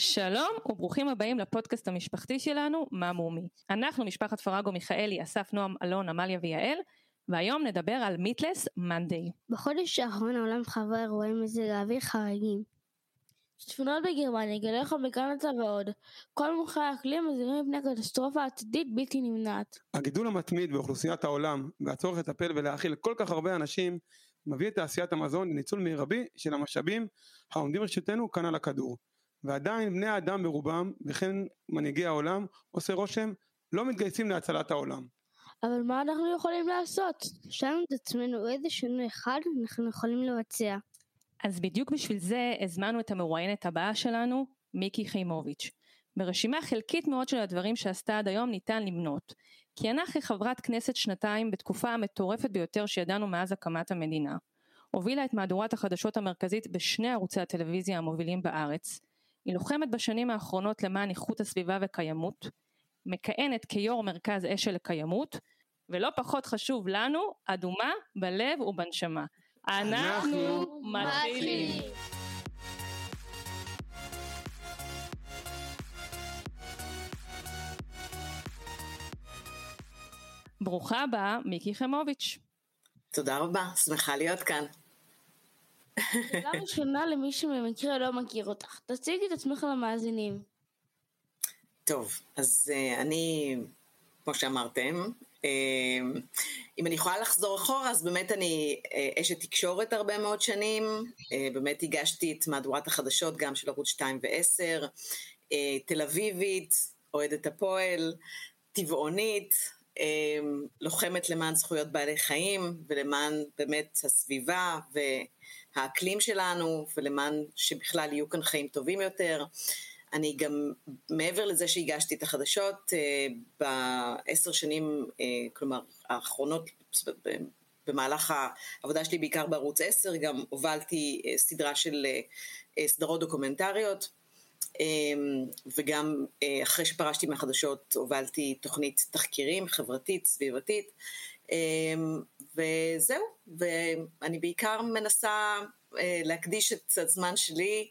שלום וברוכים הבאים לפודקאסט המשפחתי שלנו, מה מומי. אנחנו משפחת פרגו מיכאלי, אסף נועם, אלון, עמליה ויעל, והיום נדבר על מיטלס מנדי. בחודש האחרון העולם חווה אירועי מזג האוויר חריגים. שיטפונות בגרמניה, גלי חום בקנדה ועוד. כל מומחי האקלים מזהירים מפני קטסטרופה עתידית בלתי נמנעת. הגידול המתמיד באוכלוסיית העולם והצורך לטפל ולהאכיל כל כך הרבה אנשים מביא את תעשיית המזון לניצול מרבי של המשאבים העומדים לרשותנו כאן על הכדור. ועדיין בני האדם ברובם וכן מנהיגי העולם עושה רושם לא מתגייסים להצלת העולם. אבל מה אנחנו יכולים לעשות? שאלנו את עצמנו איזה שינוי אחד אנחנו יכולים לבצע. אז בדיוק בשביל זה הזמנו את המרואיינת הבאה שלנו, מיקי חיימוביץ'. ברשימה חלקית מאוד של הדברים שעשתה עד היום ניתן למנות. כיהנה כחברת כנסת שנתיים בתקופה המטורפת ביותר שידענו מאז הקמת המדינה. הובילה את מהדורת החדשות המרכזית בשני ערוצי הטלוויזיה המובילים בארץ. היא לוחמת בשנים האחרונות למען איכות הסביבה וקיימות. מכהנת כיו"ר מרכז אשל לקיימות. ולא פחות חשוב לנו, אדומה בלב ובנשמה. אנחנו מתחילים. ברוכה הבאה, מיקי חמוביץ'. תודה רבה, שמחה להיות כאן. שאלה ראשונה למי שבמקרה לא מכיר אותך, תציגי את עצמך למאזינים. טוב, אז uh, אני, כמו שאמרתם, uh, אם אני יכולה לחזור אחורה, אז באמת אני uh, אשת תקשורת הרבה מאוד שנים, uh, באמת הגשתי את מהדורת החדשות גם של ערוץ 2 ו-10, uh, תל אביבית, אוהדת הפועל, טבעונית, לוחמת למען זכויות בעלי חיים ולמען באמת הסביבה והאקלים שלנו ולמען שבכלל יהיו כאן חיים טובים יותר. אני גם, מעבר לזה שהגשתי את החדשות, אה, בעשר שנים, אה, כלומר, האחרונות, במהלך העבודה שלי בעיקר בערוץ 10, גם הובלתי אה, סדרה של סדרות דוקומנטריות. וגם אחרי שפרשתי מהחדשות הובלתי תוכנית תחקירים חברתית, סביבתית, וזהו, ואני בעיקר מנסה אה, להקדיש את הזמן שלי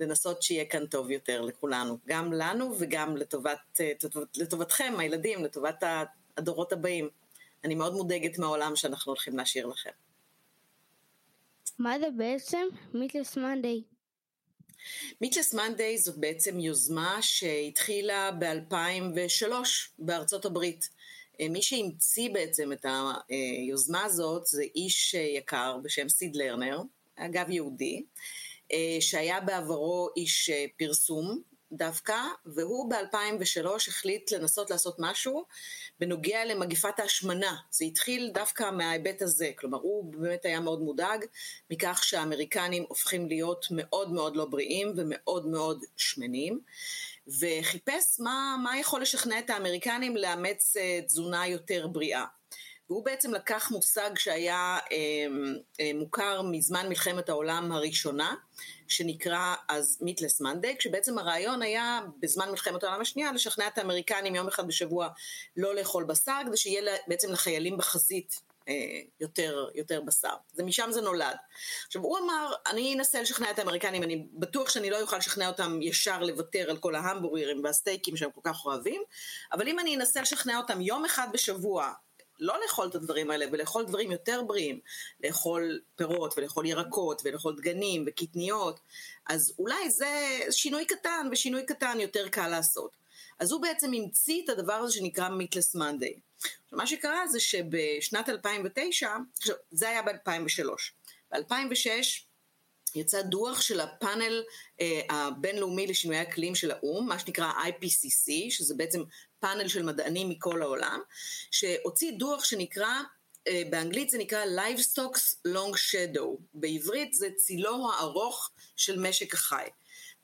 לנסות שיהיה כאן טוב יותר לכולנו, גם לנו וגם לטובת, אה, לטובתכם, הילדים, לטובת הדורות הבאים. אני מאוד מודאגת מהעולם שאנחנו הולכים להשאיר לכם. מה זה בעצם מיתלס מנדי? מיטלס מנדיי זאת בעצם יוזמה שהתחילה ב-2003 בארצות הברית. אה, מי שהמציא בעצם את היוזמה הזאת זה איש יקר בשם סיד לרנר, אגב יהודי, אה, שהיה בעברו איש אה, פרסום דווקא, והוא ב-2003 החליט לנסות לעשות משהו בנוגע למגיפת ההשמנה. זה התחיל דווקא מההיבט הזה, כלומר הוא באמת היה מאוד מודאג מכך שהאמריקנים הופכים להיות מאוד מאוד לא בריאים ומאוד מאוד שמנים, וחיפש מה, מה יכול לשכנע את האמריקנים לאמץ אה, תזונה יותר בריאה. והוא בעצם לקח מושג שהיה אה, אה, מוכר מזמן מלחמת העולם הראשונה, שנקרא אז מיטלס מנדי, כשבעצם הרעיון היה בזמן מלחמת העולם השנייה לשכנע את האמריקנים יום אחד בשבוע לא לאכול בשר, כדי שיהיה בעצם לחיילים בחזית יותר, יותר בשר. זה משם זה נולד. עכשיו הוא אמר, אני אנסה לשכנע את האמריקנים, אני בטוח שאני לא אוכל לשכנע אותם ישר לוותר על כל ההמבורגרים והסטייקים שהם כל כך אוהבים, אבל אם אני אנסה לשכנע אותם יום אחד בשבוע לא לאכול את הדברים האלה ולאכול דברים יותר בריאים, לאכול פירות ולאכול ירקות ולאכול דגנים וקטניות, אז אולי זה שינוי קטן ושינוי קטן יותר קל לעשות. אז הוא בעצם המציא את הדבר הזה שנקרא מיטלס מנדי. מה שקרה זה שבשנת 2009, זה היה ב-2003, ב-2006 יצא דוח של הפאנל אה, הבינלאומי לשינוי אקלים של האו"ם, מה שנקרא IPCC, שזה בעצם פאנל של מדענים מכל העולם, שהוציא דוח שנקרא, אה, באנגלית זה נקרא Livestock's Long Shadow, בעברית זה צילו הארוך של משק החי.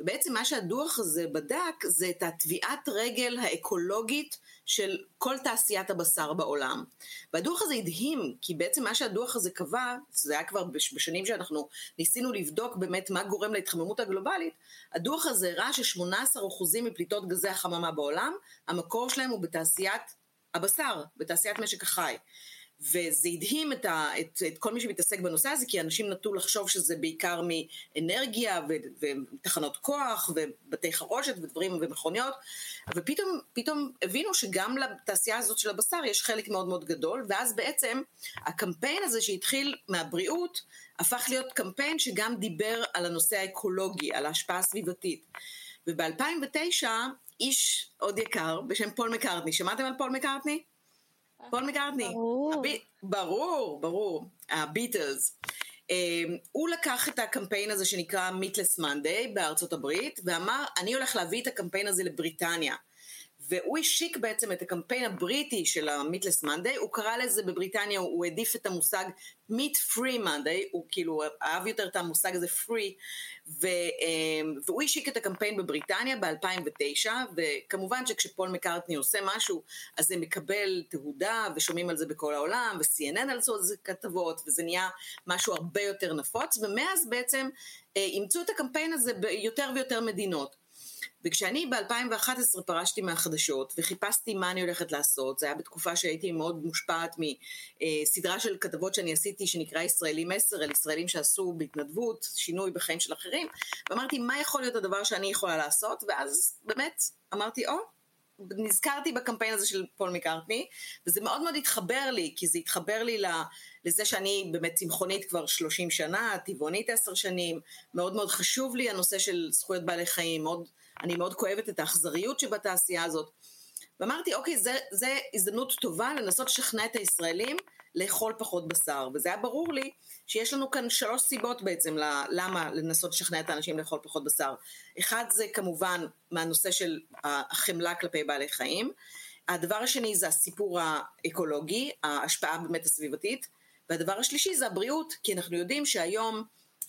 ובעצם מה שהדוח הזה בדק זה את הטביעת רגל האקולוגית של כל תעשיית הבשר בעולם. והדוח הזה הדהים, כי בעצם מה שהדוח הזה קבע, זה היה כבר בשנים שאנחנו ניסינו לבדוק באמת מה גורם להתחממות הגלובלית, הדוח הזה הראה ש-18% מפליטות גזי החממה בעולם, המקור שלהם הוא בתעשיית הבשר, בתעשיית משק החי. וזה הדהים את, ה, את, את כל מי שמתעסק בנושא הזה, כי אנשים נטו לחשוב שזה בעיקר מאנרגיה ו, ותחנות כוח ובתי חרושת ודברים ומכוניות, ופתאום פתאום הבינו שגם לתעשייה הזאת של הבשר יש חלק מאוד מאוד גדול, ואז בעצם הקמפיין הזה שהתחיל מהבריאות, הפך להיות קמפיין שגם דיבר על הנושא האקולוגי, על ההשפעה הסביבתית. וב-2009 איש עוד יקר בשם פול מקארטני, שמעתם על פול מקארטני? פול מקארטני. ברור. ברור, ברור, הביטלס. אממ, הוא לקח את הקמפיין הזה שנקרא Meatless Monday בארצות הברית ואמר אני הולך להביא את הקמפיין הזה לבריטניה והוא השיק בעצם את הקמפיין הבריטי של המיטלס מנדיי, הוא קרא לזה בבריטניה, הוא העדיף את המושג מיט פרי מנדיי, הוא כאילו אהב יותר את המושג הזה פרי, אמ, והוא השיק את הקמפיין בבריטניה ב-2009, וכמובן שכשפול מקארטני עושה משהו, אז זה מקבל תהודה, ושומעים על זה בכל העולם, ו-CNN על זה כתבות, וזה נהיה משהו הרבה יותר נפוץ, ומאז בעצם אה, אימצו את הקמפיין הזה ביותר ויותר מדינות. וכשאני ב-2011 פרשתי מהחדשות וחיפשתי מה אני הולכת לעשות, זה היה בתקופה שהייתי מאוד מושפעת מסדרה של כתבות שאני עשיתי שנקרא ישראלים 10, על ישראלים שעשו בהתנדבות שינוי בחיים של אחרים, ואמרתי מה יכול להיות הדבר שאני יכולה לעשות, ואז באמת אמרתי או, נזכרתי בקמפיין הזה של פול מקארטני, וזה מאוד מאוד התחבר לי, כי זה התחבר לי לזה שאני באמת צמחונית כבר 30 שנה, טבעונית 10 שנים, מאוד מאוד חשוב לי הנושא של זכויות בעלי חיים, מאוד אני מאוד כואבת את האכזריות שבתעשייה הזאת. ואמרתי, אוקיי, זה, זה הזדמנות טובה לנסות לשכנע את הישראלים לאכול פחות בשר. וזה היה ברור לי שיש לנו כאן שלוש סיבות בעצם למה לנסות לשכנע את האנשים לאכול פחות בשר. אחד זה כמובן מהנושא של החמלה כלפי בעלי חיים. הדבר השני זה הסיפור האקולוגי, ההשפעה באמת הסביבתית. והדבר השלישי זה הבריאות, כי אנחנו יודעים שהיום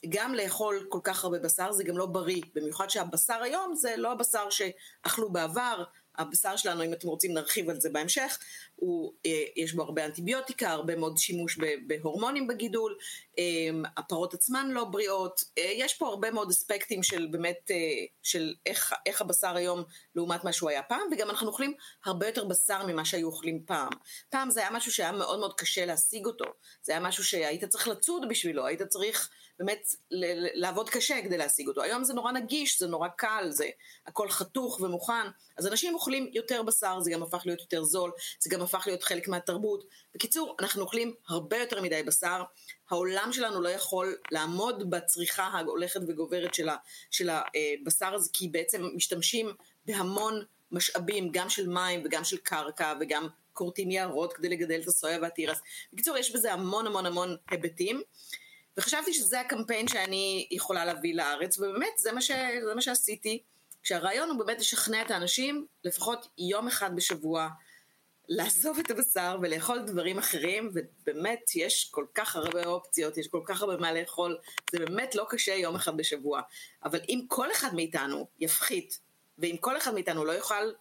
גם לאכול כל כך הרבה בשר זה גם לא בריא, במיוחד שהבשר היום זה לא הבשר שאכלו בעבר, הבשר שלנו, אם אתם רוצים נרחיב על זה בהמשך, הוא, אה, יש בו הרבה אנטיביוטיקה, הרבה מאוד שימוש בהורמונים בגידול, הפרות עצמן לא בריאות, אה, יש פה הרבה מאוד אספקטים של באמת, של איך, איך הבשר היום לעומת מה שהוא היה פעם, וגם אנחנו אוכלים הרבה יותר בשר ממה שהיו אוכלים פעם. פעם זה היה משהו שהיה מאוד מאוד קשה להשיג אותו, זה היה משהו שהיית צריך לצוד בשבילו, היית צריך באמת לעבוד קשה כדי להשיג אותו. היום זה נורא נגיש, זה נורא קל, זה הכל חתוך ומוכן, אז אנשים אוכלים יותר בשר, זה גם הפך להיות יותר זול, זה גם הפך להיות חלק מהתרבות. בקיצור, אנחנו אוכלים הרבה יותר מדי בשר, העולם שלנו לא יכול לעמוד בצריכה ההולכת וגוברת של, הבשר הזה, כי בעצם משתמשים בהמון משאבים, גם של מים וגם של קרקע וגם כורתים יערות כדי לגדל את הסויה והתירס. בקיצור, יש בזה המון המון המון היבטים. וחשבתי שזה הקמפיין שאני יכולה להביא לארץ, ובאמת זה מה, ש... זה מה שעשיתי, כשהרעיון הוא באמת לשכנע את האנשים לפחות יום אחד בשבוע לעזוב את הבשר ולאכול דברים אחרים, ובאמת יש כל כך הרבה אופציות, יש כל כך הרבה מה לאכול, זה באמת לא קשה יום אחד בשבוע. אבל אם כל אחד מאיתנו יפחית, ואם כל אחד מאיתנו לא יאכל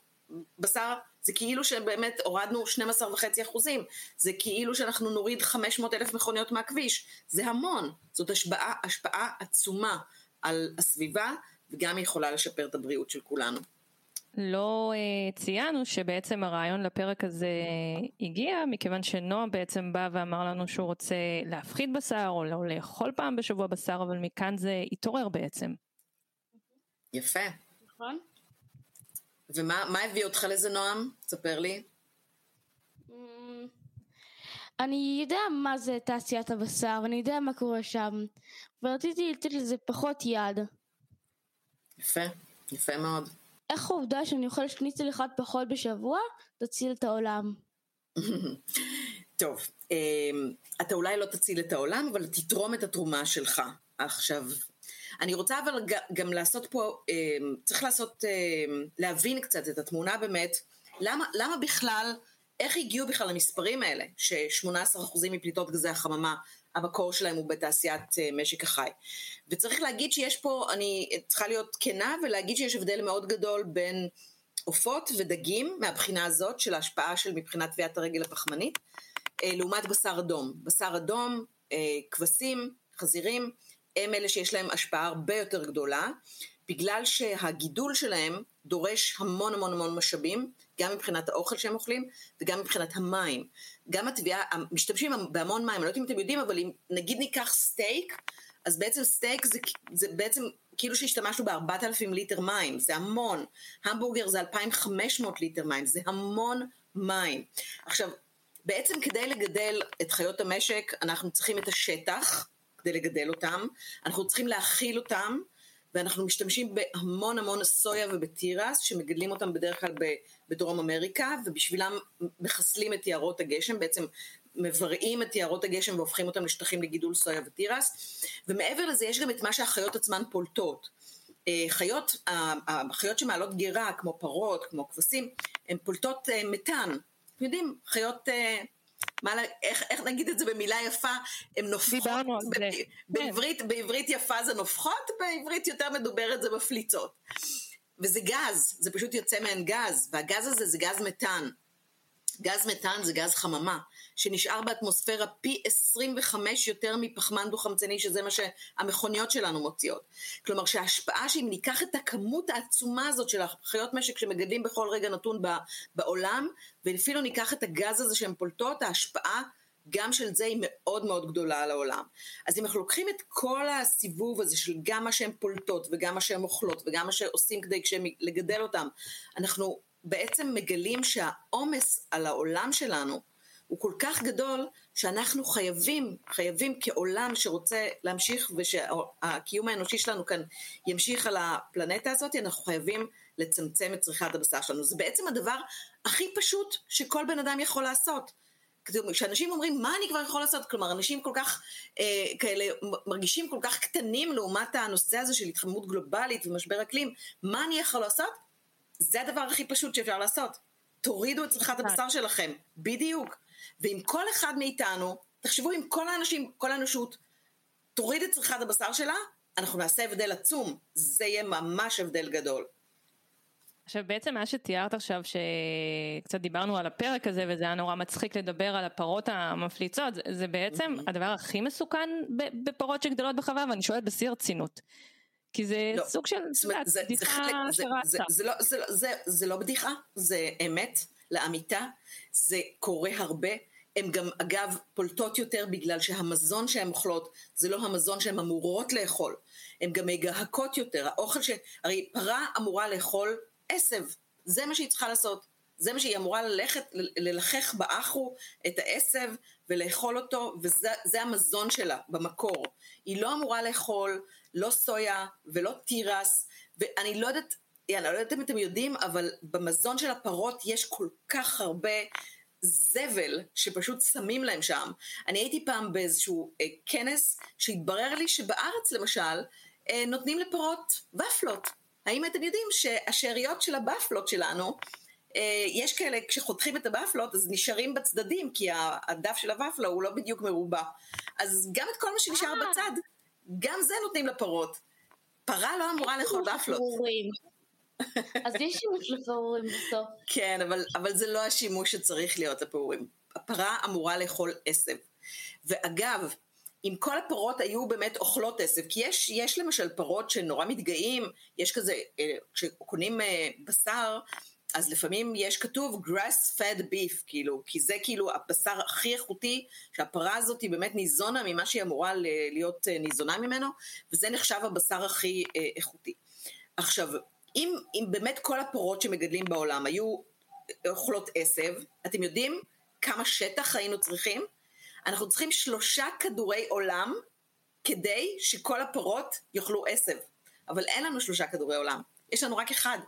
בשר, זה כאילו שבאמת הורדנו 12.5 אחוזים, זה כאילו שאנחנו נוריד 500 אלף מכוניות מהכביש, זה המון, זאת השפעה, השפעה עצומה על הסביבה, וגם יכולה לשפר את הבריאות של כולנו. לא uh, ציינו שבעצם הרעיון לפרק הזה הגיע מכיוון שנועם בעצם בא ואמר לנו שהוא רוצה להפחית בשר או לא לאכול פעם בשבוע בשר אבל מכאן זה התעורר בעצם. יפה. נכון. ומה הביא אותך לזה נועם? ספר לי. אמ, אני יודע מה זה תעשיית הבשר ואני יודע מה קורה שם ורציתי לתת לזה פחות יד. יפה, יפה מאוד. איך העובדה שאני אוכל שניצל אחד פחות בשבוע תציל את העולם? טוב, אמ, אתה אולי לא תציל את העולם אבל תתרום את התרומה שלך. עכשיו, אני רוצה אבל גם לעשות פה, אמ, צריך לעשות, אמ, להבין קצת את התמונה באמת, למה, למה בכלל, איך הגיעו בכלל למספרים האלה, ש-18% מפליטות גזי החממה, המקור שלהם הוא בתעשיית אה, משק החי. וצריך להגיד שיש פה, אני צריכה להיות כנה ולהגיד שיש הבדל מאוד גדול בין עופות ודגים מהבחינה הזאת של ההשפעה של מבחינת טביעת הרגל הפחמנית, אה, לעומת בשר אדום. בשר אדום, אה, כבשים, חזירים, הם אלה שיש להם השפעה הרבה יותר גדולה, בגלל שהגידול שלהם דורש המון המון המון משאבים, גם מבחינת האוכל שהם אוכלים וגם מבחינת המים. גם התביעה, משתמשים בהמון מים, אני לא יודעת אם אתם יודעים, אבל אם נגיד ניקח סטייק, אז בעצם סטייק זה, זה בעצם כאילו שהשתמשנו ב-4,000 ליטר מים, זה המון. המבורגר זה 2,500 ליטר מים, זה המון מים. עכשיו, בעצם כדי לגדל את חיות המשק, אנחנו צריכים את השטח כדי לגדל אותם, אנחנו צריכים להאכיל אותם, ואנחנו משתמשים בהמון המון סויה ובתירס, שמגדלים אותם בדרך כלל בדרום אמריקה, ובשבילם מחסלים את יערות הגשם, בעצם מבראים את יערות הגשם והופכים אותם לשטחים לגידול סויה ותירס, ומעבר לזה יש גם את מה שהחיות עצמן פולטות. אה, חיות, החיות שמעלות גירה, כמו פרות, כמו כבשים, הן פולטות אה, מתאן. אתם יודעים, חיות אה, מה, איך, איך נגיד את זה במילה יפה, הן נופחות, על זה. בעברית, כן. בעברית יפה זה נופחות, בעברית יותר מדוברת זה מפליצות. וזה גז, זה פשוט יוצא מהן גז, והגז הזה זה גז מתאן. גז מתאן זה גז חממה, שנשאר באטמוספירה פי 25 יותר מפחמן דו-חמצני, שזה מה שהמכוניות שלנו מוציאות. כלומר שההשפעה שאם ניקח את הכמות העצומה הזאת של החיות משק שמגדלים בכל רגע נתון בעולם, ואפילו ניקח את הגז הזה שהן פולטות, ההשפעה גם של זה היא מאוד מאוד גדולה על העולם. אז אם אנחנו לוקחים את כל הסיבוב הזה של גם מה שהן פולטות וגם מה שהן אוכלות וגם מה שעושים כדי לגדל אותם, אנחנו בעצם מגלים שהעומס על העולם שלנו הוא כל כך גדול שאנחנו חייבים, חייבים כעולם שרוצה להמשיך ושהקיום האנושי שלנו כאן ימשיך על הפלנטה הזאת, אנחנו חייבים לצמצם את צריכת הבשר שלנו. זה בעצם הדבר הכי פשוט שכל בן אדם יכול לעשות. כשאנשים אומרים מה אני כבר יכול לעשות, כלומר אנשים כל כך אה, כאלה מרגישים כל כך קטנים לעומת הנושא הזה של התחממות גלובלית ומשבר אקלים, מה אני יכול לעשות? זה הדבר הכי פשוט שאפשר לעשות. תורידו את צריכת הבשר שלכם, בדיוק. ואם כל אחד מאיתנו, תחשבו אם כל האנשים, כל האנושות, תוריד את צריכת הבשר שלה, אנחנו נעשה הבדל עצום. זה יהיה ממש הבדל גדול. עכשיו בעצם מה שתיארת עכשיו שקצת דיברנו על הפרק הזה וזה היה נורא מצחיק לדבר על הפרות המפליצות זה בעצם mm-hmm. הדבר הכי מסוכן בפרות שגדלות בחווה ואני שואלת בשיא הרצינות. כי זה לא, סוג של זה, בדיחה שרצה. זה, לא, זה, זה, זה לא בדיחה, זה אמת לאמיתה, זה קורה הרבה. הן גם אגב פולטות יותר בגלל שהמזון שהן אוכלות זה לא המזון שהן אמורות לאכול. הן גם מגהקות יותר. האוכל ש... הרי פרה אמורה לאכול עשב, זה מה שהיא צריכה לעשות. זה מה שהיא אמורה ללכת, ללחך באחו את העשב ולאכול אותו, וזה המזון שלה במקור. היא לא אמורה לאכול לא סויה ולא תירס, ואני לא יודעת, אני לא יודעת אם אתם יודעים, אבל במזון של הפרות יש כל כך הרבה זבל שפשוט שמים להם שם. אני הייתי פעם באיזשהו אה, כנס שהתברר לי שבארץ למשל אה, נותנים לפרות ופלות. האם אתם יודעים שהשאריות של הבפלות שלנו, אה, יש כאלה, כשחותכים את הבפלות אז נשארים בצדדים, כי הדף של הוופלה הוא לא בדיוק מרובע. אז גם את כל מה שנשאר אה. בצד, גם זה נותנים לפרות. פרה לא אמורה לאכול ופלות. אז יש שימוש לפעורים בסוף. כן, אבל, אבל זה לא השימוש שצריך להיות לפעורים. הפרה אמורה לאכול עשב. ואגב, אם כל הפרות היו באמת אוכלות עשב, כי יש, יש למשל פרות שנורא מתגאים, יש כזה, אה, כשקונים אה, בשר, אז לפעמים יש כתוב grass fed beef, כאילו, כי זה כאילו הבשר הכי איכותי, שהפרה הזאת היא באמת ניזונה ממה שהיא אמורה להיות אה, ניזונה ממנו, וזה נחשב הבשר הכי איכותי. עכשיו, אם, אם באמת כל הפרות שמגדלים בעולם היו אוכלות עשב, אתם יודעים כמה שטח היינו צריכים? אנחנו צריכים שלושה כדורי עולם כדי שכל הפרות יאכלו עשב. אבל אין לנו שלושה כדורי עולם, יש לנו רק אחד.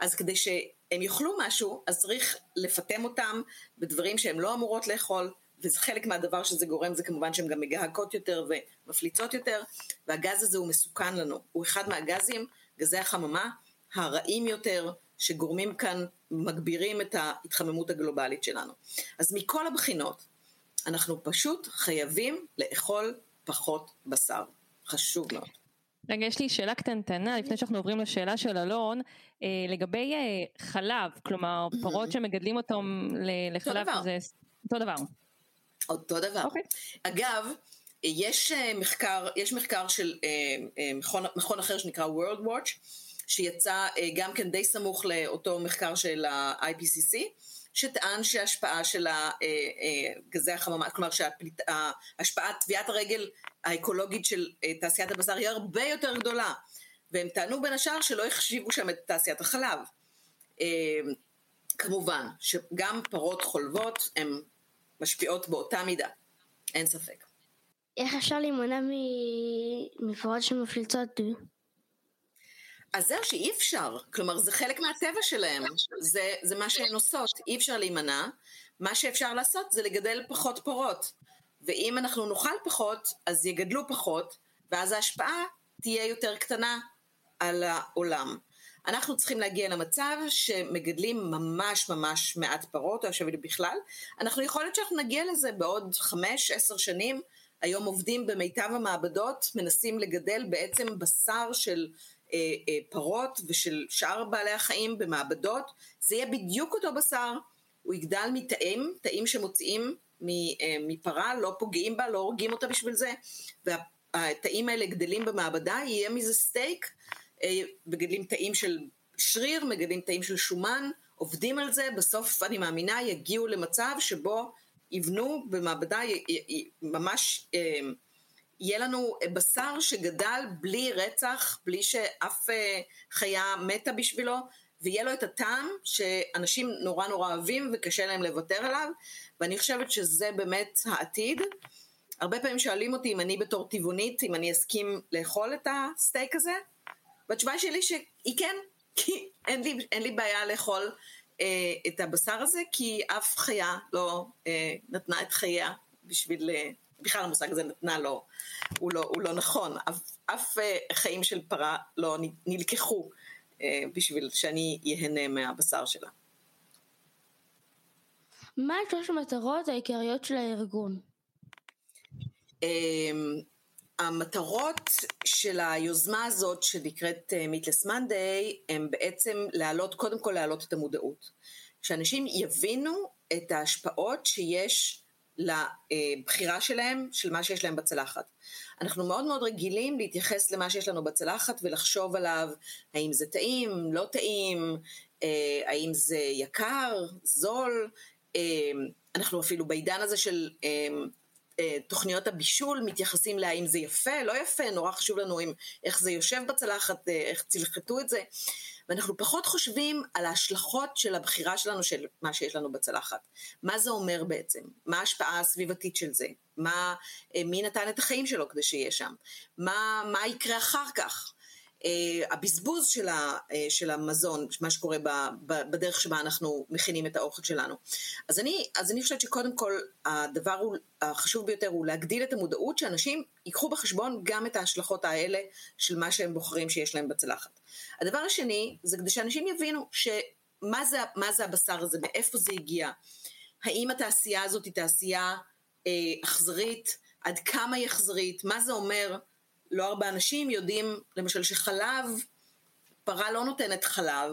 אז כדי שהם יאכלו משהו, אז צריך לפטם אותם בדברים שהן לא אמורות לאכול, וזה חלק מהדבר שזה גורם, זה כמובן שהן גם מגהקות יותר ומפליצות יותר, והגז הזה הוא מסוכן לנו. הוא אחד מהגזים, גזי החממה, הרעים יותר, שגורמים כאן, מגבירים את ההתחממות הגלובלית שלנו. אז מכל הבחינות, אנחנו פשוט חייבים לאכול פחות בשר. חשוב מאוד. רגע, יש לי שאלה קטנטנה לפני שאנחנו עוברים לשאלה של אלון, אה, לגבי אה, חלב, כלומר פרות שמגדלים אותם לחלב, אותו. זה אותו דבר. אותו דבר. Okay. אוקיי. אגב, יש מחקר, יש מחקר של מכון, מכון אחר שנקרא World Watch, שיצא גם כן די סמוך לאותו מחקר של ה-IPCC, שטען שההשפעה של גזי החממה, כלומר שהשפעת טביעת הרגל האקולוגית של תעשיית הבשר היא הרבה יותר גדולה, והם טענו בין השאר שלא החשיבו שם את תעשיית החלב. כמובן שגם פרות חולבות הן משפיעות באותה מידה, אין ספק. איך אפשר להימנע מפרות שמפליצות? אז זהו שאי אפשר, כלומר זה חלק מהטבע שלהם, זה, זה מה שהן עושות, אי אפשר להימנע, מה שאפשר לעשות זה לגדל פחות פרות, ואם אנחנו נאכל פחות, אז יגדלו פחות, ואז ההשפעה תהיה יותר קטנה על העולם. אנחנו צריכים להגיע למצב שמגדלים ממש ממש מעט פרות, או אפילו בכלל. אנחנו יכול להיות שאנחנו נגיע לזה בעוד חמש, עשר שנים. היום עובדים במיטב המעבדות, מנסים לגדל בעצם בשר של פרות ושל שאר בעלי החיים במעבדות. זה יהיה בדיוק אותו בשר, הוא יגדל מתאים, תאים שמוציאים אה, מפרה, לא פוגעים בה, לא הורגים אותה בשביל זה, והתאים האלה גדלים במעבדה, יהיה מזה סטייק. אה, מגדלים תאים של שריר, מגדלים תאים של שומן, עובדים על זה, בסוף אני מאמינה יגיעו למצב שבו יבנו במעבדה ממש, אה, יהיה לנו בשר שגדל בלי רצח, בלי שאף אה, חיה מתה בשבילו, ויהיה לו את הטעם שאנשים נורא נורא אוהבים וקשה להם לוותר עליו, ואני חושבת שזה באמת העתיד. הרבה פעמים שואלים אותי אם אני בתור טבעונית, אם אני אסכים לאכול את הסטייק הזה, והתשובה שלי שהיא כן, כי אין לי, אין לי בעיה לאכול אה, את הבשר הזה, כי אף חיה לא אה, נתנה את חייה בשביל, אה, בכלל המושג הזה נתנה לו, הוא לא, הוא לא נכון, אף, אף אה, חיים של פרה לא נלקחו אה, בשביל שאני ייהנה מהבשר שלה. מה שלוש המטרות העיקריות של הארגון? אה, המטרות של היוזמה הזאת שנקראת מיטלס uh, מנדיי הם בעצם להעלות, קודם כל להעלות את המודעות. שאנשים יבינו את ההשפעות שיש לבחירה שלהם, של מה שיש להם בצלחת. אנחנו מאוד מאוד רגילים להתייחס למה שיש לנו בצלחת ולחשוב עליו, האם זה טעים, לא טעים, אה, האם זה יקר, זול, אה, אנחנו אפילו בעידן הזה של אה, תוכניות הבישול מתייחסים להאם זה יפה, לא יפה, נורא חשוב לנו עם איך זה יושב בצלחת, איך צלחתו את זה, ואנחנו פחות חושבים על ההשלכות של הבחירה שלנו של מה שיש לנו בצלחת. מה זה אומר בעצם? מה ההשפעה הסביבתית של זה? מה, אה, מי נתן את החיים שלו כדי שיהיה שם? מה, מה יקרה אחר כך? Uh, הבזבוז של, ה, uh, של המזון, מה שקורה ב, ב, בדרך שבה אנחנו מכינים את האוכל שלנו. אז אני, אז אני חושבת שקודם כל הדבר הוא, החשוב ביותר הוא להגדיל את המודעות שאנשים ייקחו בחשבון גם את ההשלכות האלה של מה שהם בוחרים שיש להם בצלחת. הדבר השני זה כדי שאנשים יבינו שמה זה, זה הבשר הזה, מאיפה זה הגיע, האם התעשייה הזאת היא תעשייה uh, אכזרית, עד כמה היא אכזרית, מה זה אומר לא הרבה אנשים יודעים, למשל שחלב, פרה לא נותנת חלב,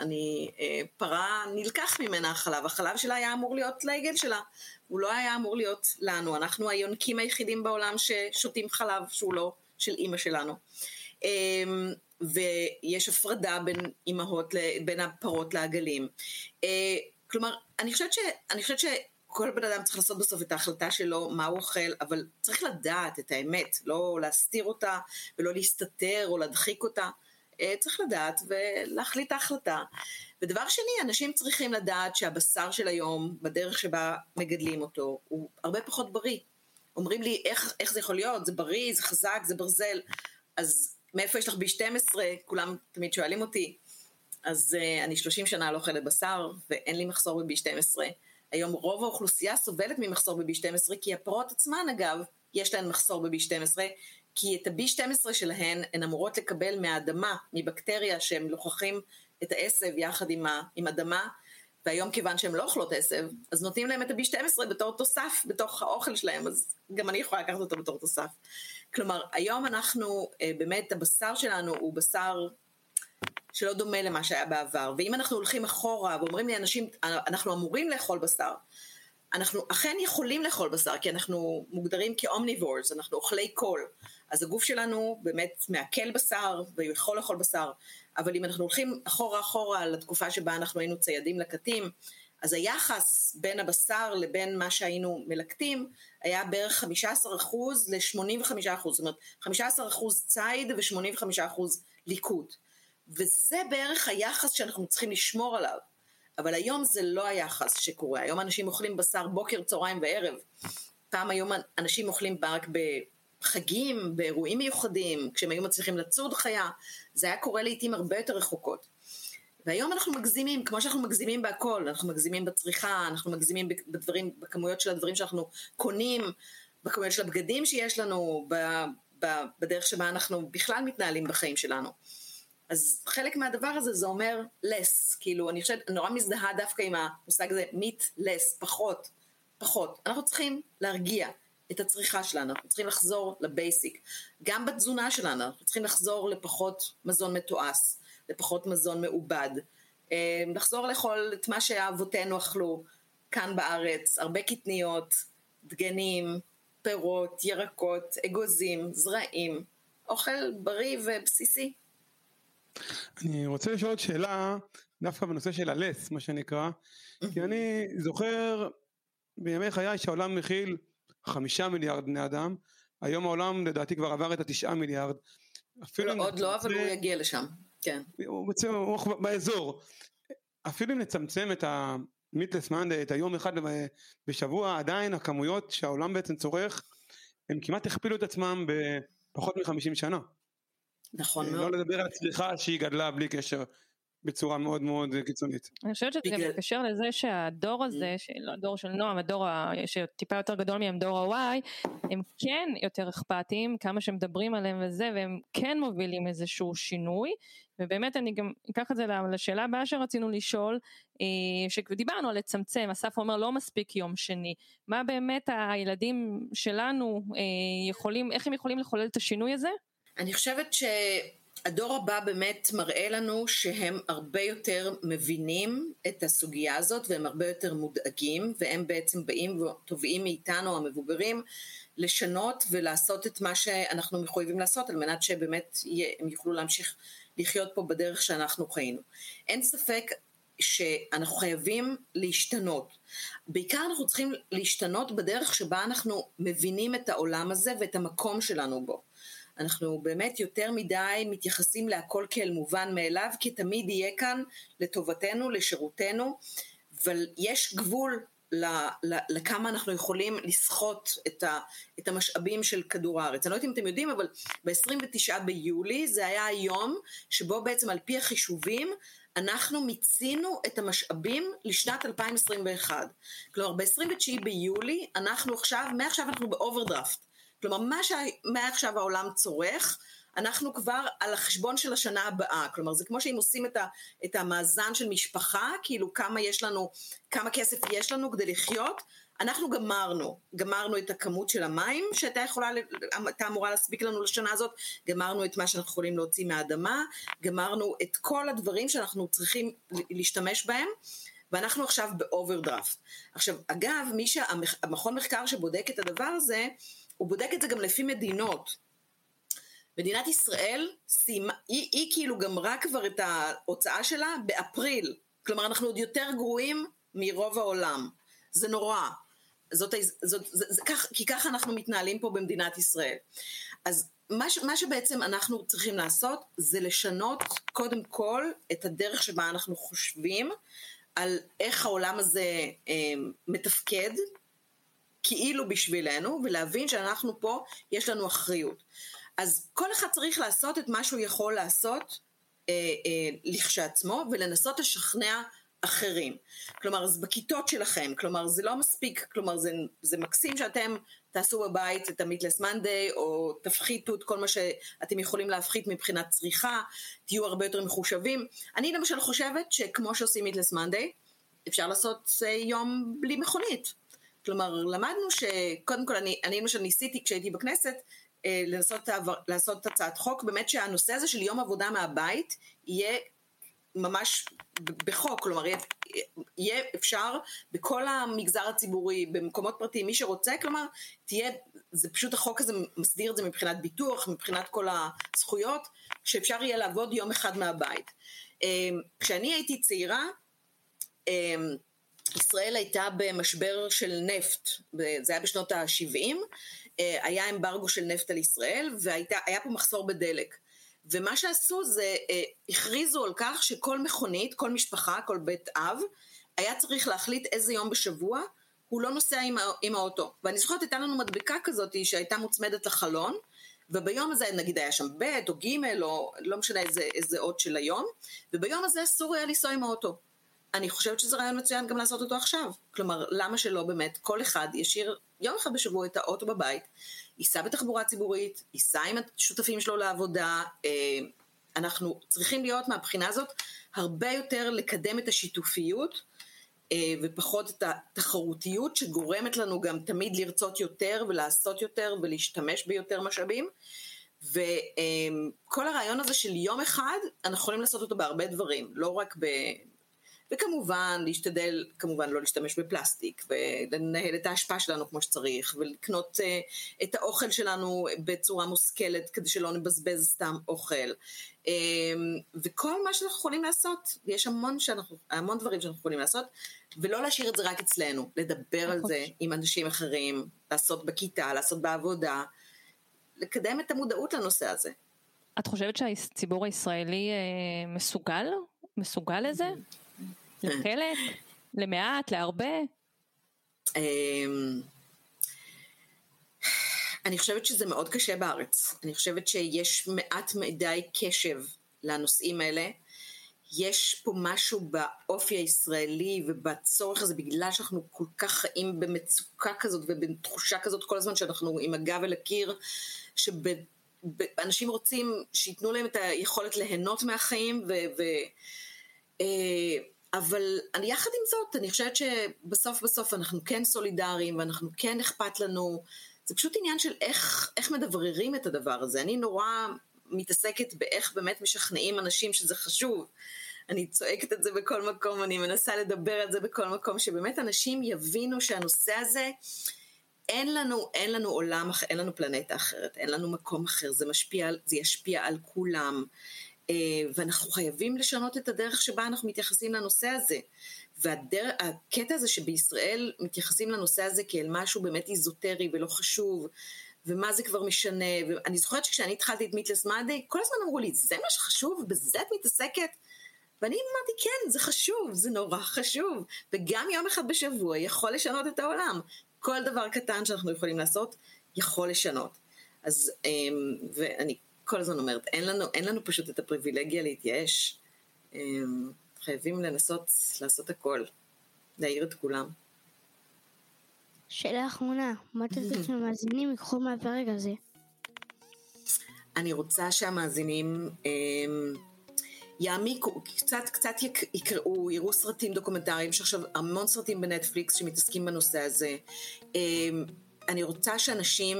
אני, אה, פרה נלקח ממנה החלב, החלב שלה היה אמור להיות לעגל שלה, הוא לא היה אמור להיות לנו, אנחנו היונקים היחידים בעולם ששותים חלב שהוא לא של אימא שלנו. אמ, ויש הפרדה בין אימהות, בין הפרות לעגלים. אה, כלומר, אני חושבת, ש, אני חושבת כל בן אדם צריך לעשות בסוף את ההחלטה שלו, מה הוא אוכל, אבל צריך לדעת את האמת, לא להסתיר אותה ולא להסתתר או להדחיק אותה. אה, צריך לדעת ולהחליט ההחלטה. ודבר שני, אנשים צריכים לדעת שהבשר של היום, בדרך שבה מגדלים אותו, הוא הרבה פחות בריא. אומרים לי, איך, איך זה יכול להיות? זה בריא, זה חזק, זה ברזל. אז מאיפה יש לך B12? כולם תמיד שואלים אותי. אז uh, אני 30 שנה לא אוכלת בשר, ואין לי מחסור ב-B12. היום רוב האוכלוסייה סובלת ממחסור ב-B12, כי הפרות עצמן אגב, יש להן מחסור ב-B12, כי את ה-B12 שלהן הן אמורות לקבל מהאדמה, מבקטריה שהם לוכחים את העשב יחד עם, ה, עם אדמה, והיום כיוון שהן לא אוכלות עשב, אז נותנים להם את ה-B12 בתור תוסף בתוך האוכל שלהם, אז גם אני יכולה לקחת אותו בתור תוסף. כלומר, היום אנחנו, אה, באמת הבשר שלנו הוא בשר שלא דומה למה שהיה בעבר. ואם אנחנו הולכים אחורה ואומרים לי אנשים, אנחנו אמורים לאכול בשר, אנחנו אכן יכולים לאכול בשר, כי אנחנו מוגדרים כאומניבורס, אנחנו אוכלי קול. אז הגוף שלנו באמת מעכל בשר ויכול לאכול בשר, אבל אם אנחנו הולכים אחורה אחורה לתקופה שבה אנחנו היינו ציידים לקטים, אז היחס בין הבשר לבין מה שהיינו מלקטים היה בערך 15% ל-85%, זאת אומרת 15% ציד ו-85% ליקוט. וזה בערך היחס שאנחנו צריכים לשמור עליו. אבל היום זה לא היחס שקורה, היום אנשים אוכלים בשר בוקר, צהריים וערב. פעם היום אנשים אוכלים רק בחגים, באירועים מיוחדים, כשהם היו מצליחים לצוד חיה, זה היה קורה לעיתים הרבה יותר רחוקות. והיום אנחנו מגזימים, כמו שאנחנו מגזימים בהכל, אנחנו מגזימים בצריכה, אנחנו מגזימים בדברים, בכמויות של הדברים שאנחנו קונים, בכמויות של הבגדים שיש לנו, בדרך שבה אנחנו בכלל מתנהלים בחיים שלנו. אז חלק מהדבר הזה זה אומר less, כאילו אני חושבת, נורא מזדהה דווקא עם המושג הזה meat less, פחות, פחות. אנחנו צריכים להרגיע את הצריכה שלנו, אנחנו צריכים לחזור לבייסיק. גם בתזונה שלנו, אנחנו צריכים לחזור לפחות מזון מתועש, לפחות מזון מעובד. אה, לחזור לאכול את מה שאבותינו אכלו כאן בארץ, הרבה קטניות, דגנים, פירות, ירקות, אגוזים, זרעים, אוכל בריא ובסיסי. אני רוצה לשאול עוד שאלה, דווקא בנושא של הלס, מה שנקרא, כי אני זוכר בימי חיי שהעולם מכיל חמישה מיליארד בני אדם, היום העולם לדעתי כבר עבר את התשעה מיליארד. אפילו עוד לא, אבל הוא יגיע לשם, כן. הוא הוא באזור. אפילו אם נצמצם את המיטלס מאנדי, את היום אחד בשבוע, עדיין הכמויות שהעולם בעצם צורך, הם כמעט הכפילו את עצמם בפחות מחמישים שנה. נכון לא מאוד. לא לדבר על הצריכה שהיא גדלה בלי קשר בצורה מאוד מאוד קיצונית. אני חושבת שזה בגלל- מתקשר לזה שהדור הזה, לא הדור של נועם, הדור ה- שטיפה יותר גדול מהם, דור ה-Y, הם כן יותר אכפתיים, כמה שמדברים עליהם וזה, והם כן מובילים איזשהו שינוי, ובאמת אני גם אקח את זה לשאלה הבאה שרצינו לשאול, אה, שדיברנו על לצמצם, אסף אומר לא מספיק יום שני, מה באמת הילדים שלנו אה, יכולים, איך הם יכולים לחולל את השינוי הזה? אני חושבת שהדור הבא באמת מראה לנו שהם הרבה יותר מבינים את הסוגיה הזאת והם הרבה יותר מודאגים והם בעצם באים ותובעים מאיתנו המבוגרים לשנות ולעשות את מה שאנחנו מחויבים לעשות על מנת שבאמת הם יוכלו להמשיך לחיות פה בדרך שאנחנו חיינו. אין ספק שאנחנו חייבים להשתנות. בעיקר אנחנו צריכים להשתנות בדרך שבה אנחנו מבינים את העולם הזה ואת המקום שלנו בו. אנחנו באמת יותר מדי מתייחסים להכל כאל מובן מאליו, כי תמיד יהיה כאן לטובתנו, לשירותנו, אבל יש גבול לכמה אנחנו יכולים לסחוט את, ה, את המשאבים של כדור הארץ. אני לא יודעת אם אתם יודעים, אבל ב-29 ביולי זה היה היום שבו בעצם על פי החישובים אנחנו מיצינו את המשאבים לשנת 2021. כלומר ב-29 ביולי אנחנו עכשיו, מעכשיו אנחנו באוברדרפט. כלומר, מה שמעכשיו העולם צורך, אנחנו כבר על החשבון של השנה הבאה. כלומר, זה כמו שאם עושים את, ה, את המאזן של משפחה, כאילו כמה יש לנו, כמה כסף יש לנו כדי לחיות, אנחנו גמרנו, גמרנו את הכמות של המים שהייתה יכולה, הייתה אמורה להספיק לנו לשנה הזאת, גמרנו את מה שאנחנו יכולים להוציא מהאדמה, גמרנו את כל הדברים שאנחנו צריכים להשתמש בהם, ואנחנו עכשיו באוברדרפט. עכשיו, אגב, מי שהמכון מחקר שבודק את הדבר הזה, הוא בודק את זה גם לפי מדינות. מדינת ישראל סיימה, היא, היא כאילו גמרה כבר את ההוצאה שלה באפריל. כלומר, אנחנו עוד יותר גרועים מרוב העולם. זה נורא. זאת, זאת, זה, זה, כך, כי ככה אנחנו מתנהלים פה במדינת ישראל. אז מה, ש, מה שבעצם אנחנו צריכים לעשות זה לשנות קודם כל את הדרך שבה אנחנו חושבים על איך העולם הזה אה, מתפקד, כאילו בשבילנו, ולהבין שאנחנו פה, יש לנו אחריות. אז כל אחד צריך לעשות את מה שהוא יכול לעשות אה, אה, לכשעצמו, ולנסות לשכנע אחרים. כלומר, אז בכיתות שלכם, כלומר, זה לא מספיק, כלומר, זה, זה מקסים שאתם תעשו בבית את המיטלס מנדי, או תפחיתו את כל מה שאתם יכולים להפחית מבחינת צריכה, תהיו הרבה יותר מחושבים. אני למשל חושבת שכמו שעושים מיטלס מנדי, אפשר לעשות יום בלי מכונית. כלומר, למדנו שקודם כל, אני, אני למשל ניסיתי כשהייתי בכנסת, אה, לנסות לעשות הצעת חוק, באמת שהנושא הזה של יום עבודה מהבית יהיה ממש בחוק, כלומר יהיה, יהיה אפשר בכל המגזר הציבורי, במקומות פרטיים, מי שרוצה, כלומר תהיה, זה פשוט החוק הזה מסדיר את זה מבחינת ביטוח, מבחינת כל הזכויות, שאפשר יהיה לעבוד יום אחד מהבית. אמ, כשאני הייתי צעירה, אמ, ישראל הייתה במשבר של נפט, זה היה בשנות ה-70, אה, היה אמברגו של נפט על ישראל והיה פה מחסור בדלק. ומה שעשו זה אה, הכריזו על כך שכל מכונית, כל משפחה, כל בית אב, היה צריך להחליט איזה יום בשבוע הוא לא נוסע עם, עם האוטו. ואני זוכרת הייתה לנו מדבקה כזאת שהייתה מוצמדת לחלון, וביום הזה נגיד היה שם ב' או ג' או לא משנה איזה, איזה אות של היום, וביום הזה אסור היה לנסוע עם האוטו. אני חושבת שזה רעיון מצוין גם לעשות אותו עכשיו. כלומר, למה שלא באמת כל אחד ישאיר יום אחד בשבוע את האוטו בבית, ייסע בתחבורה ציבורית, ייסע עם השותפים שלו לעבודה. אה, אנחנו צריכים להיות מהבחינה הזאת הרבה יותר לקדם את השיתופיות אה, ופחות את התחרותיות שגורמת לנו גם תמיד לרצות יותר ולעשות יותר ולהשתמש ביותר משאבים. וכל הרעיון הזה של יום אחד, אנחנו יכולים לעשות אותו בהרבה דברים, לא רק וכמובן להשתדל כמובן לא להשתמש בפלסטיק ולנהל את ההשפעה שלנו כמו שצריך ולקנות uh, את האוכל שלנו בצורה מושכלת כדי שלא נבזבז סתם אוכל um, וכל מה שאנחנו יכולים לעשות יש המון, שאנחנו, המון דברים שאנחנו יכולים לעשות ולא להשאיר את זה רק אצלנו לדבר על זה עם אנשים אחרים לעשות בכיתה, לעשות בעבודה לקדם את המודעות לנושא הזה. את חושבת שהציבור הישראלי אה, מסוגל? מסוגל לזה? לחלק? למעט? להרבה? אמ, אני חושבת שזה מאוד קשה בארץ. אני חושבת שיש מעט מדי קשב לנושאים האלה. יש פה משהו באופי הישראלי ובצורך הזה, בגלל שאנחנו כל כך חיים במצוקה כזאת ובתחושה כזאת כל הזמן שאנחנו עם הגב אל הקיר, שאנשים רוצים שייתנו להם את היכולת ליהנות מהחיים ו... ו אה, אבל יחד עם זאת, אני חושבת שבסוף בסוף אנחנו כן סולידריים ואנחנו כן אכפת לנו, זה פשוט עניין של איך, איך מדבררים את הדבר הזה. אני נורא מתעסקת באיך באמת משכנעים אנשים שזה חשוב. אני צועקת את זה בכל מקום, אני מנסה לדבר על זה בכל מקום, שבאמת אנשים יבינו שהנושא הזה, אין לנו, אין לנו עולם אחר, אין לנו פלנטה אחרת, אין לנו מקום אחר, זה משפיע, זה ישפיע על כולם. אה, ואנחנו חייבים לשנות את הדרך שבה אנחנו מתייחסים לנושא הזה. והקטע הזה שבישראל מתייחסים לנושא הזה כאל משהו באמת איזוטרי ולא חשוב, ומה זה כבר משנה, ואני זוכרת שכשאני התחלתי את מיטלס מאדי, כל הזמן אמרו לי, זה מה שחשוב? בזה את מתעסקת? ואני אמרתי, כן, זה חשוב, זה נורא חשוב, וגם יום אחד בשבוע יכול לשנות את העולם. כל דבר קטן שאנחנו יכולים לעשות, יכול לשנות. אז, אמ, ואני כל הזמן אומרת, אין לנו, אין לנו פשוט את הפריבילגיה להתייאש. אמ, חייבים לנסות לעשות הכל, להעיר את כולם. שאלה אחרונה, מה רוצה שהמאזינים ייקחו מהפרק הזה? אני רוצה שהמאזינים אמ, יעמיקו, קצת, קצת יקראו, יראו סרטים דוקומנטריים, יש עכשיו המון סרטים בנטפליקס שמתעסקים בנושא הזה. אמ, אני רוצה שאנשים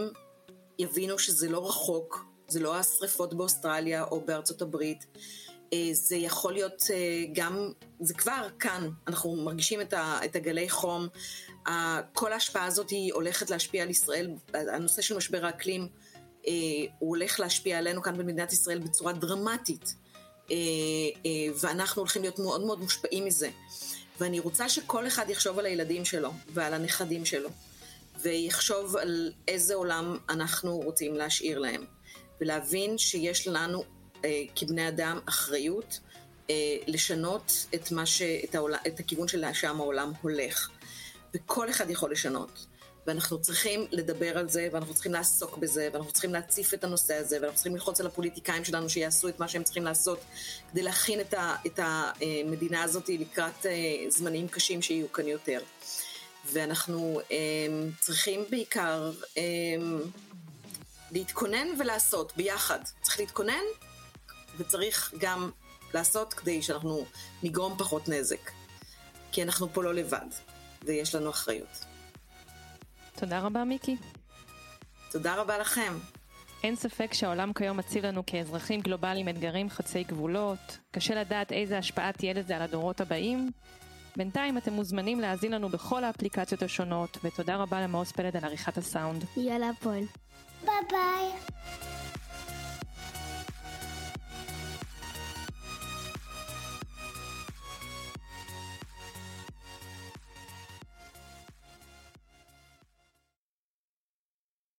יבינו שזה לא רחוק, זה לא השריפות באוסטרליה או בארצות הברית, אה, זה יכול להיות אה, גם, זה כבר כאן, אנחנו מרגישים את הגלי חום, כל ההשפעה הזאת היא הולכת להשפיע על ישראל, הנושא של משבר האקלים אה, הוא הולך להשפיע עלינו כאן במדינת ישראל בצורה דרמטית, ואנחנו הולכים להיות מאוד מאוד מושפעים מזה. ואני רוצה שכל אחד יחשוב על הילדים שלו ועל הנכדים שלו, ויחשוב על איזה עולם אנחנו רוצים להשאיר להם. ולהבין שיש לנו אה, כבני אדם אחריות אה, לשנות את, ש, את, העול, את הכיוון של שם העולם הולך. וכל אחד יכול לשנות. ואנחנו צריכים לדבר על זה, ואנחנו צריכים לעסוק בזה, ואנחנו צריכים להציף את הנושא הזה, ואנחנו צריכים ללחוץ על הפוליטיקאים שלנו שיעשו את מה שהם צריכים לעשות כדי להכין את, ה, את המדינה הזאת לקראת אה, זמנים קשים שיהיו כאן יותר. ואנחנו אה, צריכים בעיקר אה, להתכונן ולעשות ביחד. צריך להתכונן וצריך גם לעשות כדי שאנחנו נגרום פחות נזק. כי אנחנו פה לא לבד, ויש לנו אחריות. תודה רבה, מיקי. תודה רבה לכם. אין ספק שהעולם כיום מציב לנו כאזרחים גלובליים אתגרים חוצי גבולות, קשה לדעת איזה השפעה תהיה לזה על הדורות הבאים. בינתיים אתם מוזמנים להאזין לנו בכל האפליקציות השונות, ותודה רבה למעוז פלד על עריכת הסאונד. יאללה הפועל. Bye bye.